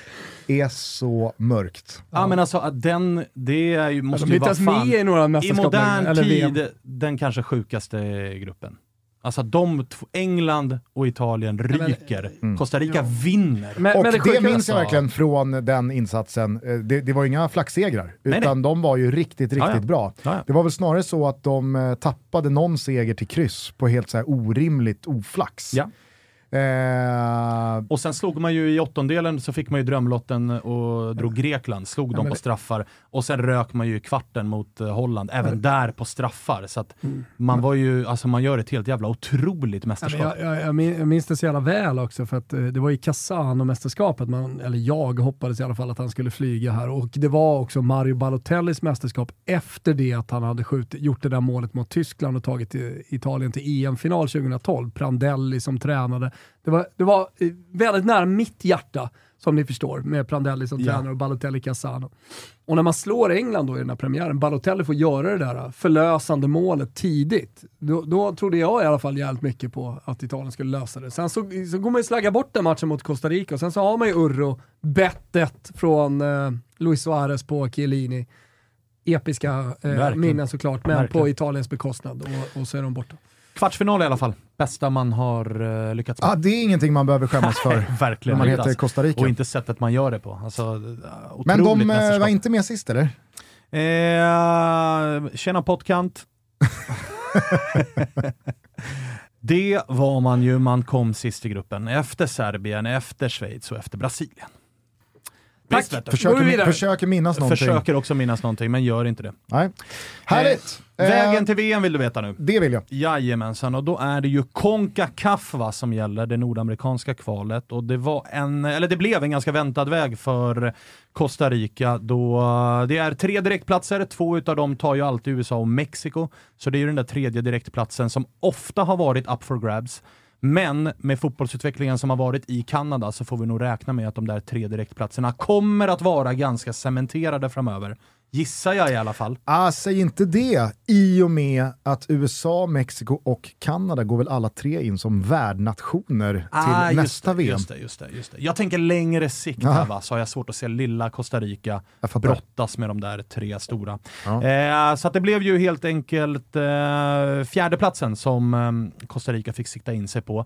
är så mörkt. Ja men alltså den, det är ju, måste De ju vara fan, med i några i modern eller VM. tid den kanske sjukaste gruppen. Alltså de två, England och Italien ryker. Costa Rica vinner. Men, Och men det, sjuka- minns jag verkligen från den insatsen. Eh, Det, det var ju inga flaxsegrar, Nej, utan de var ju riktigt, riktigt Ja, ja. bra. Ja, ja. Det var väl snarare så att de eh, tappade någon seger till kryss på helt så här orimligt oflax. Ja. Eh, Och sen slog man ju i åttondelen så fick man ju drömlotten och drog Grekland, slog dem men på det- straffar. Och sen rök man ju i kvarten mot eh, Holland, även där på straffar. Så att Mm. man var ju, alltså man gör ett helt jävla otroligt Ja, mästerskap. jag, jag, jag jag minns det så jävla väl också för att eh, det var i Casano-mästerskapet, eller jag hoppades i alla fall att han skulle flyga här och det var också Mario Balotellis mästerskap efter det att han hade skjutit, gjort det där målet mot Tyskland och tagit eh, Italien till EM-final 2012. Prandelli som tränade. Det var, det var eh, väldigt nära mitt hjärta som ni förstår med Prandelli som Ja. tränare och Balotelli Casano. Och när man slår England då i den här premiären, Balotelli får göra det där förlösande målet tidigt. Då, då trodde jag i alla fall jävligt mycket på att Italien skulle lösa det. Sen så, så går man ju slagga bort den matchen mot Costa Rica och sen så har man ju Urro, bettet från eh, Luis Suarez på Chiellini. Episka eh, minnen såklart, men Verkligen. på Italiens bekostnad och, och så är de borta. Kvartsfinal i alla fall, bästa man har uh, lyckats med. ah, det är ingenting man behöver skämmas för när Verkligen man inte, heter alltså. Costa Rica. Och inte sättet man gör det på. Alltså, eh, Men de eh, var inte med sist eller? Eh, tjena pottkant. det var man ju, man kom sist i gruppen. Efter Serbien, efter Schweiz och efter Brasilien. Tack. Försöker, försöker minnas någonting. Försöker också minnas någonting, men gör inte det. Nej. Härligt! Eh, vägen till VM vill du veta nu. Det vill jag. Jajamensan, och då är det ju Concacaf som gäller, det nordamerikanska kvalet. Och det, var en, eller det blev en ganska väntad väg för Costa Rica då eh, det är tre direktplatser, två utav dem tar ju alltid USA och Mexiko. Så det är ju den där tredje direktplatsen som ofta har varit up for grabs. Men med fotbollsutvecklingen som har varit i Kanada så får vi nog räkna med att de där tre direktplatserna kommer att vara ganska cementerade framöver. Gissar jag i alla fall. Ah, säg inte det, i och med att USA, Mexiko och Kanada går väl alla tre in som värdnationer till Ah, just nästa det, VM. Just det, just det, just det. Jag tänker längre sikt här va, så har jag svårt att se lilla Costa Rica brottas med de där tre stora. Ja. Eh, så det blev ju helt enkelt eh, fjärdeplatsen som eh, Costa Rica fick sikta in sig på.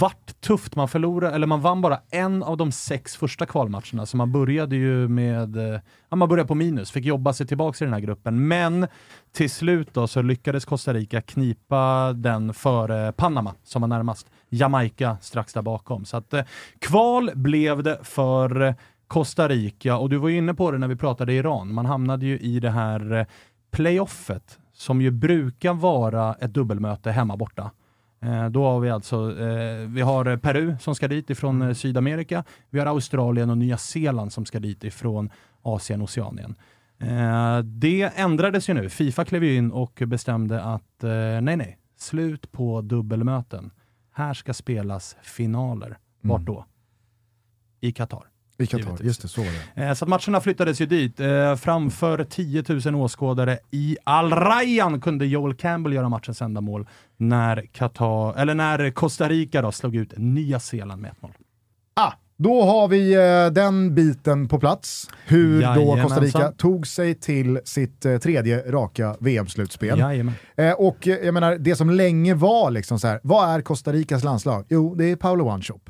Vart tufft, man förlorade, eller man vann bara en av de sex första kvalmatcherna, så man började ju med, eh, ja, man började på minus, fick jobba sig tillbaka i den här gruppen. Men till slut då så lyckades Costa Rica knipa den före Panama, som var närmast. Jamaica strax där bakom. Så att eh, kval blev det för Costa Rica, och du var ju inne på det när vi pratade Iran. Man hamnade ju i det här eh, playoffet, som ju brukar vara ett dubbelmöte hemma borta. Eh, då har vi alltså, eh, vi har eh, Peru som ska dit ifrån eh, Sydamerika, vi har Australien och Nya Zeeland som ska dit ifrån Asien och Oceanien. Det ändrades ju nu. Fifa klev in och bestämde att nej, nej, slut på dubbelmöten. Här ska spelas finaler. Vart Mm. då? I Qatar. I Qatar, just det, så var det. Eh, Så att matcherna flyttades ju dit. Eh, framför 10 000 åskådare i Al Rayyan kunde Joel Campbell göra matchens enda mål när, Qatar, eller när Costa Rica då slog ut Nya Zeeland med 1-0. Ah, då har vi eh, den biten på plats. Hur då. Costa Rica tog sig till sitt tredje raka VM-slutspel. Jajamän. Och jag menar, det som länge var liksom så här, vad är Costa Ricas landslag? Jo, det är Paolo One-Shop.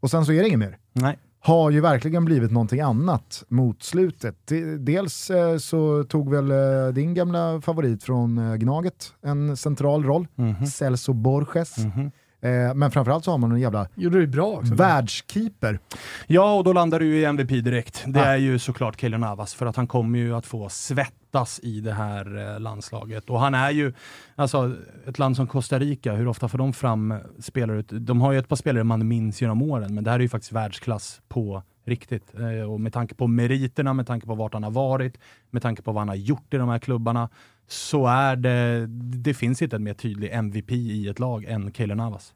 Och sen så är det inget mer. Nej. Har ju verkligen blivit någonting annat mot slutet. De- Dels eh, så tog väl eh, din gamla favorit från eh, Gnaget en central roll, Mhm. Celso Borges. Mhm. Eh, men framförallt så har man en jävla Gjorde det bra också. världskeeper. Ja, och då landar du ju i MVP direkt. Det Ah. är ju såklart Keylor Navas, för att han kommer ju att få svettas i det här eh, landslaget. Och han är ju, alltså ett land som Costa Rica, hur ofta får de fram spelare? ut- De har ju ett par spelare man minns genom åren, men det här är ju faktiskt världsklass på riktigt. Eh, och med tanke på meriterna, med tanke på vart han har varit, med tanke på vad han har gjort i de här klubbarna, så är det, det finns inte en mer tydlig MVP i ett lag än Keylor Navas.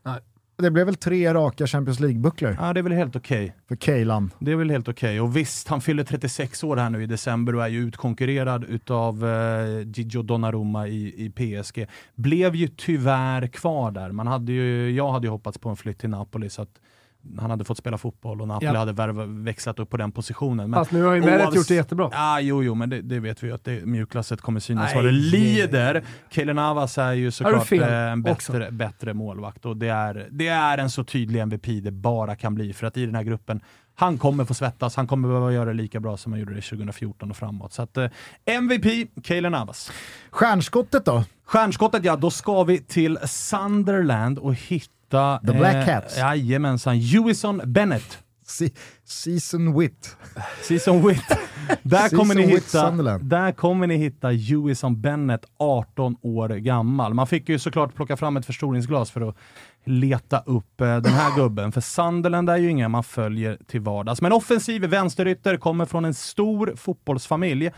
Det blev väl tre raka Champions League-bucklor Ja, det är väl helt okej. för Keylan. Det är väl helt okej. Och visst, han fyller 36 år här nu i december och är ju utkonkurrerad utav eh, Gigio Donnarumma i, i PSG. Blev ju tyvärr kvar där. Man hade ju, jag hade ju hoppats på en flytt till Napoli så att han hade fått spela fotboll och Napoli Ja. hade värva, växlat upp på den positionen. Men, Fast nu har ju Meret oavs- gjort det jättebra. Ja, jo, jo, men det, det vet vi ju att det, mjukglasset kommer synas vad det lider. Keylor Navas är ju såklart fel eh, en bättre, bättre målvakt och det är, det är en så tydlig MVP det bara kan bli för att i den här gruppen han kommer få svettas, han kommer behöva göra det lika bra som han gjorde det 2014 och framåt. Så att eh, MVP, Keylor Navas. Stjärnskottet då? Stjärnskottet, ja, då ska vi till Sunderland och hitta... The Black Cats. Jajamensan, Hewison Bennett. Se- season wit. Season Wit. Där kommer, ni hitta, där kommer ni hitta Hewison Bennett, 18 år gammal. Man fick ju såklart plocka fram ett förstoringsglas för att leta upp eh, den här gubben. För Sunderland är ju ingen man följer till vardags. Men offensiv vänsterytter kommer från en stor fotbollsfamilj.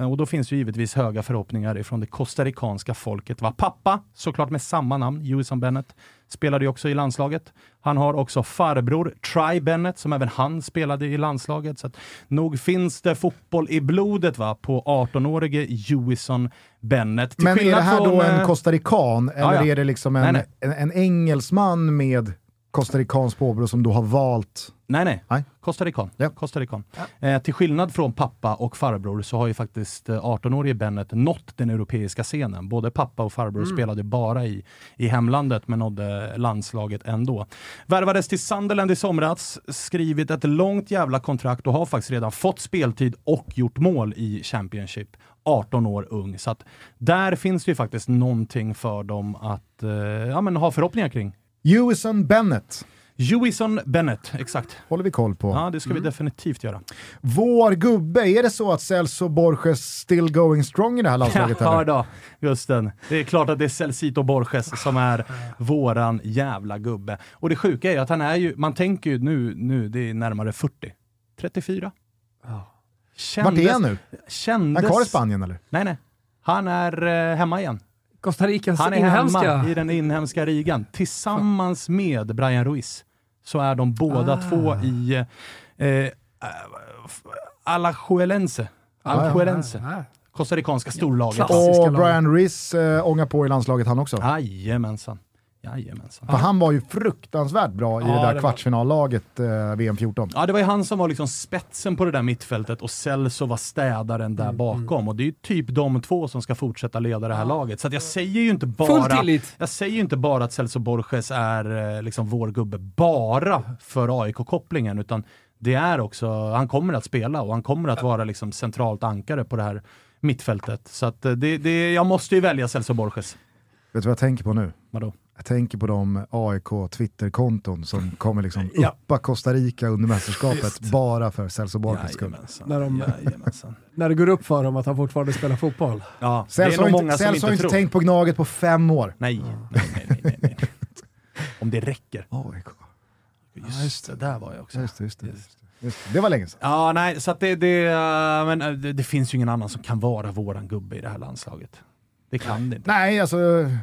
Eh, Och då finns ju givetvis höga förhoppningar ifrån det costaricanska folket. Va? Pappa, såklart med samma namn, Hewison Bennett, spelade ju också i landslaget. Han har också farbror Try Bennett, som även han spelade i landslaget. Så att nog finns det fotboll i blodet va, på 18-årige Hewison Bennett. Till Men är det här då från, en eh, costarican eller ja, ja. är det liksom en, Nej, en, en engelsman med costaricanskt påbrå som du har valt? Nej, nej. Nej. Costa Rican. Ja. Costa Rican. Eh, till skillnad från pappa och farbror så har ju faktiskt eh, 18-årige Bennett nått den europeiska scenen. Både pappa och farbror spelade bara i, i hemlandet men nådde landslaget ändå. Värvades till Sunderland i somras, skrivit ett långt jävla kontrakt och har faktiskt redan fått speltid och gjort mål i Championship. 18 år ung. Så att där finns det ju faktiskt någonting för dem att eh, ja, men ha förhoppningar kring. Hewison Bennett Hewison Bennett, exakt. håller vi koll på. Ja, det ska vi definitivt göra. Vår gubbe, är det så att Celso Borges still going strong i det här landslaget? Ja eller? då, just den. Det är klart att det är Celcito Borges som är våran jävla gubbe. Och det sjuka är ju att han är ju, man tänker ju nu, nu det är närmare 40. 34. Vart är han nu? Är Kändes... han kvar i Spanien eller? Nej, nej. Han är eh, hemma igen. Costa Ricas Han är inhemska. hemma i den inhemska ligan. Tillsammans med Brian Ruiz så är de båda Ah. två i eh, eh, Alajuelense. Alajuelense. Ja, costaricanska storlaget. Klassiska Och. Brian Riss äh, ångar på i landslaget han också. Jajamensan. Jajamensan. För han var ju fruktansvärt bra i Ja, det där det var- kvartsfinallaget eh, VM 14. Ja, det var ju han som var liksom spetsen på det där mittfältet och Celso var städaren där bakom. Och det är ju typ de två som ska fortsätta leda det här laget. Så att jag säger ju inte bara... Jag säger ju inte bara att Celso Borges är eh, liksom vår gubbe bara för AIK-kopplingen, utan det är också, han kommer att spela och han kommer att vara liksom centralt ankare på det här mittfältet. Så att eh, det, det, jag måste ju välja Celso Borges. Vet du vad jag tänker på nu? Vadå? Jag tänker på de AIK Twitterkonton som kommer liksom Ja. uppa Costa Rica under mästerskapet Visst. bara för Celso Borges skull. När de-. När det går upp för dem att han fortfarande spelar fotboll. Ja, Celso har inte, Celso inte inte tänkt på Gnaget på fem år. Nej, nej, nej, nej, nej, nej. Om det räcker. AIK. Just det, där var jag också. Just det, just det, just det. Just var länge sedan. Ja, nej, så att det, det, eh, men, eh, det, det finns ju ingen annan som kan vara våran gubbe i det här landslaget. Det kan det inte. Nej, alltså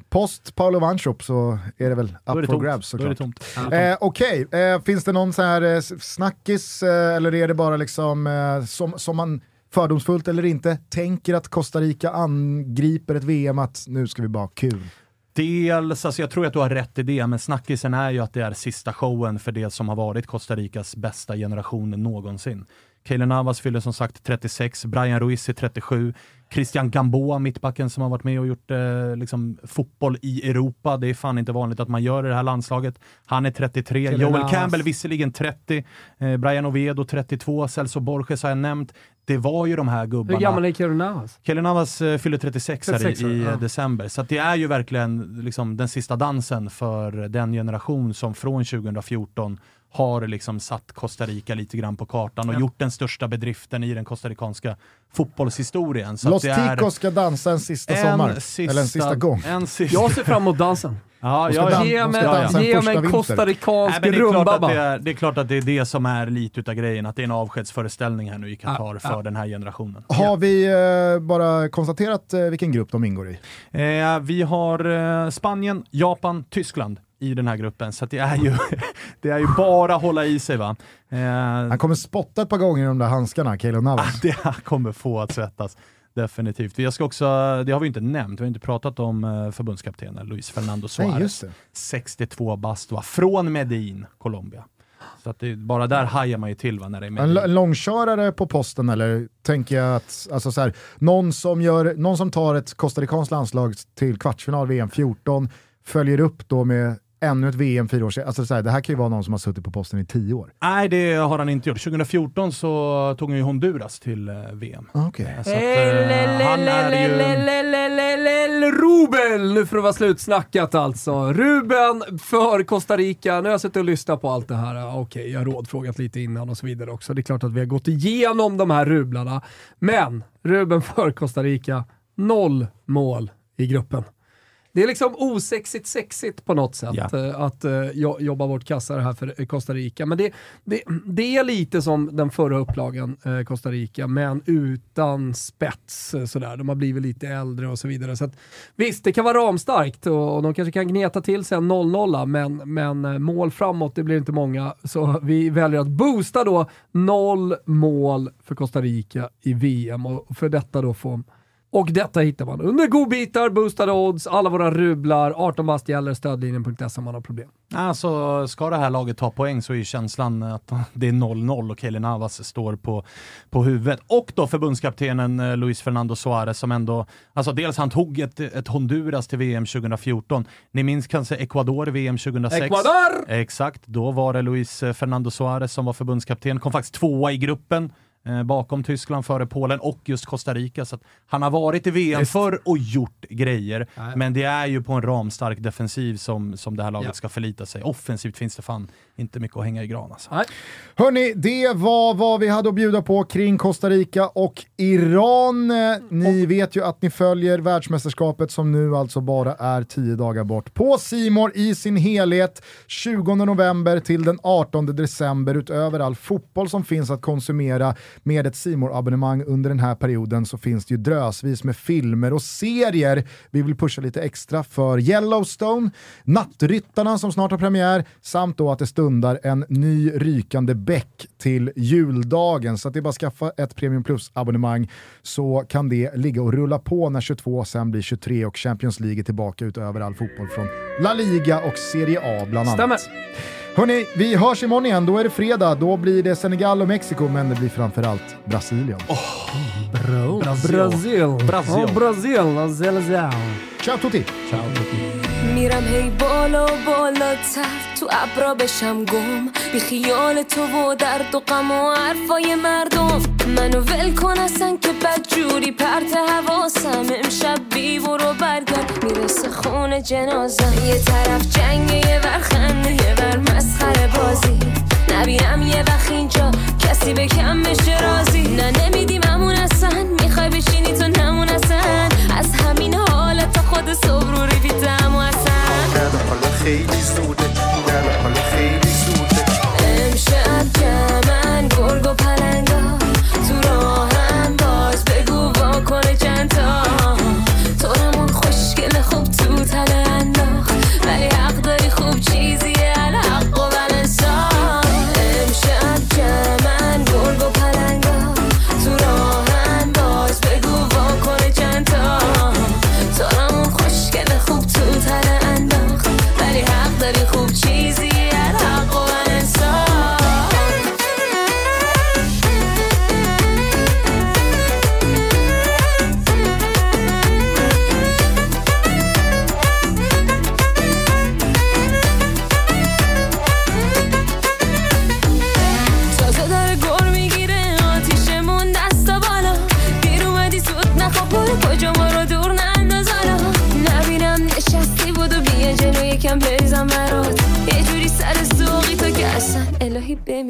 post Paolo Vanchop så är det väl up det for tomt. grabs Då är det såklart. tomt. Eh, Okej, eh, finns det någon så här eh, snackis eh, eller är det bara liksom eh, som, som man fördomsfullt eller inte tänker att Costa Rica angriper ett VM att nu ska vi bara ha kul? Dels, alltså jag tror att du har rätt i det, men snackisen är ju att det är sista showen för det som har varit Costa Ricas bästa generation någonsin. Keylor Navas fyller som sagt 36, Brian Ruiz är 37, Christian Gamboa, mittbacken som har varit med och gjort eh, liksom, fotboll i Europa. Det är fan inte vanligt att man gör i det här landslaget. Han är 33, Keylor Joel Navas. Campbell visserligen 30, eh, Brian Oviedo 32, Celso Borges har jag nämnt. Det var ju de här gubbarna. Hur gammal är Keylor Navas? Keylor Navas eh, fyller 36, här 36 i, i ja. eh, december, så det är ju verkligen liksom, den sista dansen för den generation som från 2014 har liksom satt Costa Rica lite grann på kartan och Ja. gjort den största bedriften i den costaricanska fotbollshistorien. Så Los Ticos ska dansa en sista sommar, eller en sista gång. En sista, Jag ser fram emot dansen. ja, ja, ja. dan- Ge mig, en första mig en costaricansk Nej, men det, är klart att rumba det, är, det är klart att det är det som är lite utav grejen, att det är en avskedsföreställning här nu i Qatar Ja, för ja. den här generationen. Har vi eh, bara konstaterat eh, vilken grupp de ingår i? Eh, vi har eh, Spanien, Japan, Tyskland i den här gruppen, så det, är ju, det är ju bara hålla i sig. va. Eh, Han kommer spotta ett par gånger i de där handskarna, Keylor Navas. det här kommer få att svettas. Definitivt. Jag ska också, det har vi inte nämnt, vi har inte pratat om eh, förbundskaptenen Luis Fernando Nej, Suarez. det. 62 bast, från Medellin, Colombia. Så att det, bara där hajar man ju till va, när det är Medellin. en långkörare på posten eller tänker jag att alltså så här, någon, som gör, någon som tar ett costaricanskt landslag till kvartsfinal VM 14 följer upp då med ännu ett VM fyra år senare. Alltså så här, det här kan ju vara någon som har suttit på posten i tio år. Nej, det har han inte gjort. 2014 så tog han ju Honduras till eh, VM. Okay. Så att, eh, han är ju... Rubel! Nu får det vara slutsnackat alltså. Ruben för Costa Rica. Nu har jag suttit och lyssnat på allt det här. Okej, jag har rådfrågat lite innan och så vidare också. Det är klart att vi har gått igenom de här rublarna. Men Ruben för Costa Rica, noll mål i gruppen. Det är liksom osexigt sexigt på något sätt Ja. eh, att jo- jobba bort kassar här för eh, Costa Rica. Men det, det, det är lite som den förra upplagan eh, Costa Rica, men utan spets. Sådär. De har blivit lite äldre och så vidare. Så att, visst, det kan vara ramstarkt och, och de kanske kan gneta till sig en 0-0, men, men mål framåt, det blir inte många. Så vi väljer att boosta då noll mål för Costa Rica i VM och för detta då få och detta hittar man under godbitar, boostade odds, alla våra rublar, 18 bast gäller, stödlinjen.se om man har problem. Alltså, ska det här laget ta poäng så är ju känslan att det är 0-0 och Keylor Navas står på, på huvudet. Och då förbundskaptenen eh, Luis Fernando Suarez som ändå, alltså dels han tog ett, ett Honduras till VM 2014. Ni minns kanske Ecuador VM 2006? Ecuador! Exakt, då var det Luis eh, Fernando Suarez som var förbundskapten, kom faktiskt tvåa i gruppen. Eh, Bakom Tyskland, före Polen och just Costa Rica. Så han har varit i VM Visst. förr och gjort grejer. Nej. Men det är ju på en ramstark defensiv som, som det här laget Ja. ska förlita sig. Offensivt finns det fan inte mycket att hänga i gran alltså. Hörni, det var vad vi hade att bjuda på kring Costa Rica och Iran. Ni vet ju att ni följer världsmästerskapet som nu alltså bara är tio dagar bort. På Simor i sin helhet, 20 november till den 18 december, utöver all fotboll som finns att konsumera, med ett simor abonnemang under den här perioden så finns det ju drösvis med filmer och serier. Vi vill pusha lite extra för Yellowstone, Nattryttarna som snart har premiär, samt då att det stundar en ny rykande Beck till juldagen. Så att det är bara att skaffa ett Premium Plus-abonnemang så kan det ligga och rulla på när 22 sen blir 23 och Champions League är tillbaka utöver all fotboll från La Liga och Serie A bland annat. Stämmer. Hörni, vi hörs imorgon igen. Då är det fredag. Då blir det Senegal och Mexiko, men det blir framförallt Brasilien. Bro. Brasil. Brasil. Brasil. Oh, Brasil. Zelazao. Ciao tutti! میرم هی بالا و بالاتر. تو ابرا بشم گم. بی خیال تو و درد و غم و حرفای مردم. منو ول کن اصلا که بد جوری پرت حواسم. امشب بی برو برگرد. می‌رسه خون جنازم. یه طرف جنگ یه ور خنده یه ور مسخره بازی. نبینم یه وقت اینجا کسی به کم بشه رازی نه نمیدیم pages so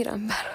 ember.